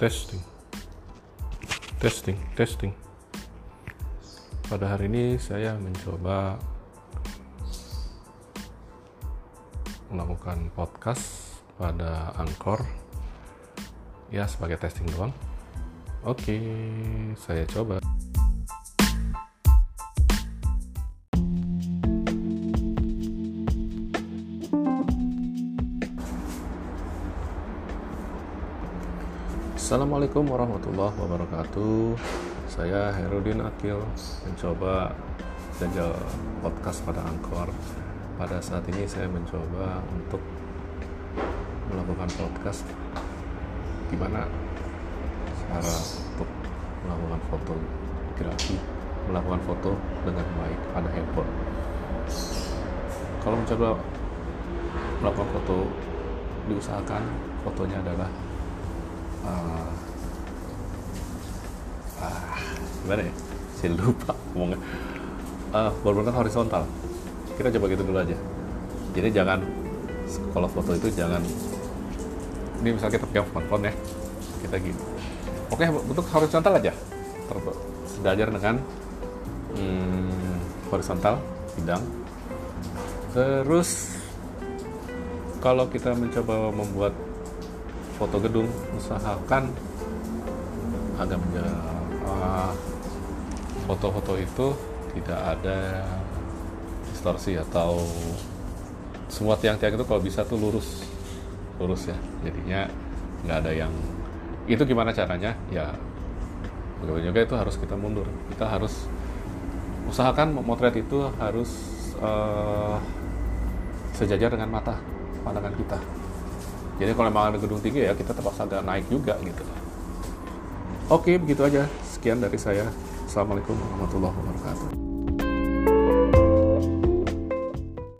testing. Testing testing. Pada hari ini saya mencoba melakukan podcast pada Anchor. Ya sebagai testing doang. Oke saya coba Assalamualaikum warahmatullahi wabarakatuh. Saya Herudin Akil Mencoba jajal podcast pada Angkor Pada saat ini saya mencoba untuk Melakukan podcast. Gimana cara untuk melakukan fotografi Melakukan foto dengan baik pada handphone. Kalau mencoba melakukan foto Diusahakan fotonya adalah uh, gimana ya? Saya lupa ngomongnya. Uh, benar-benar horizontal. Kita coba gitu dulu aja. Jadi jangan kalau foto itu jangan ini misalnya kita pegang smartphone ya kita gini. Oke bentuk horizontal aja. Ter- dengan hmm, horizontal bidang terus kalau kita mencoba membuat foto gedung usahakan agak menjaga uh, foto-foto itu tidak ada distorsi atau semua tiang-tiang itu kalau bisa tuh lurus lurus ya. Jadinya nggak ada yang itu gimana caranya? Ya bagaimana juga itu harus kita mundur. Kita harus usahakan motret itu harus uh, sejajar dengan mata pandangan kita jadi kalau memang ada gedung tinggi ya kita terpaksa agak naik juga gitu. Oke begitu aja. Sekian dari saya. Assalamualaikum warahmatullahi wabarakatuh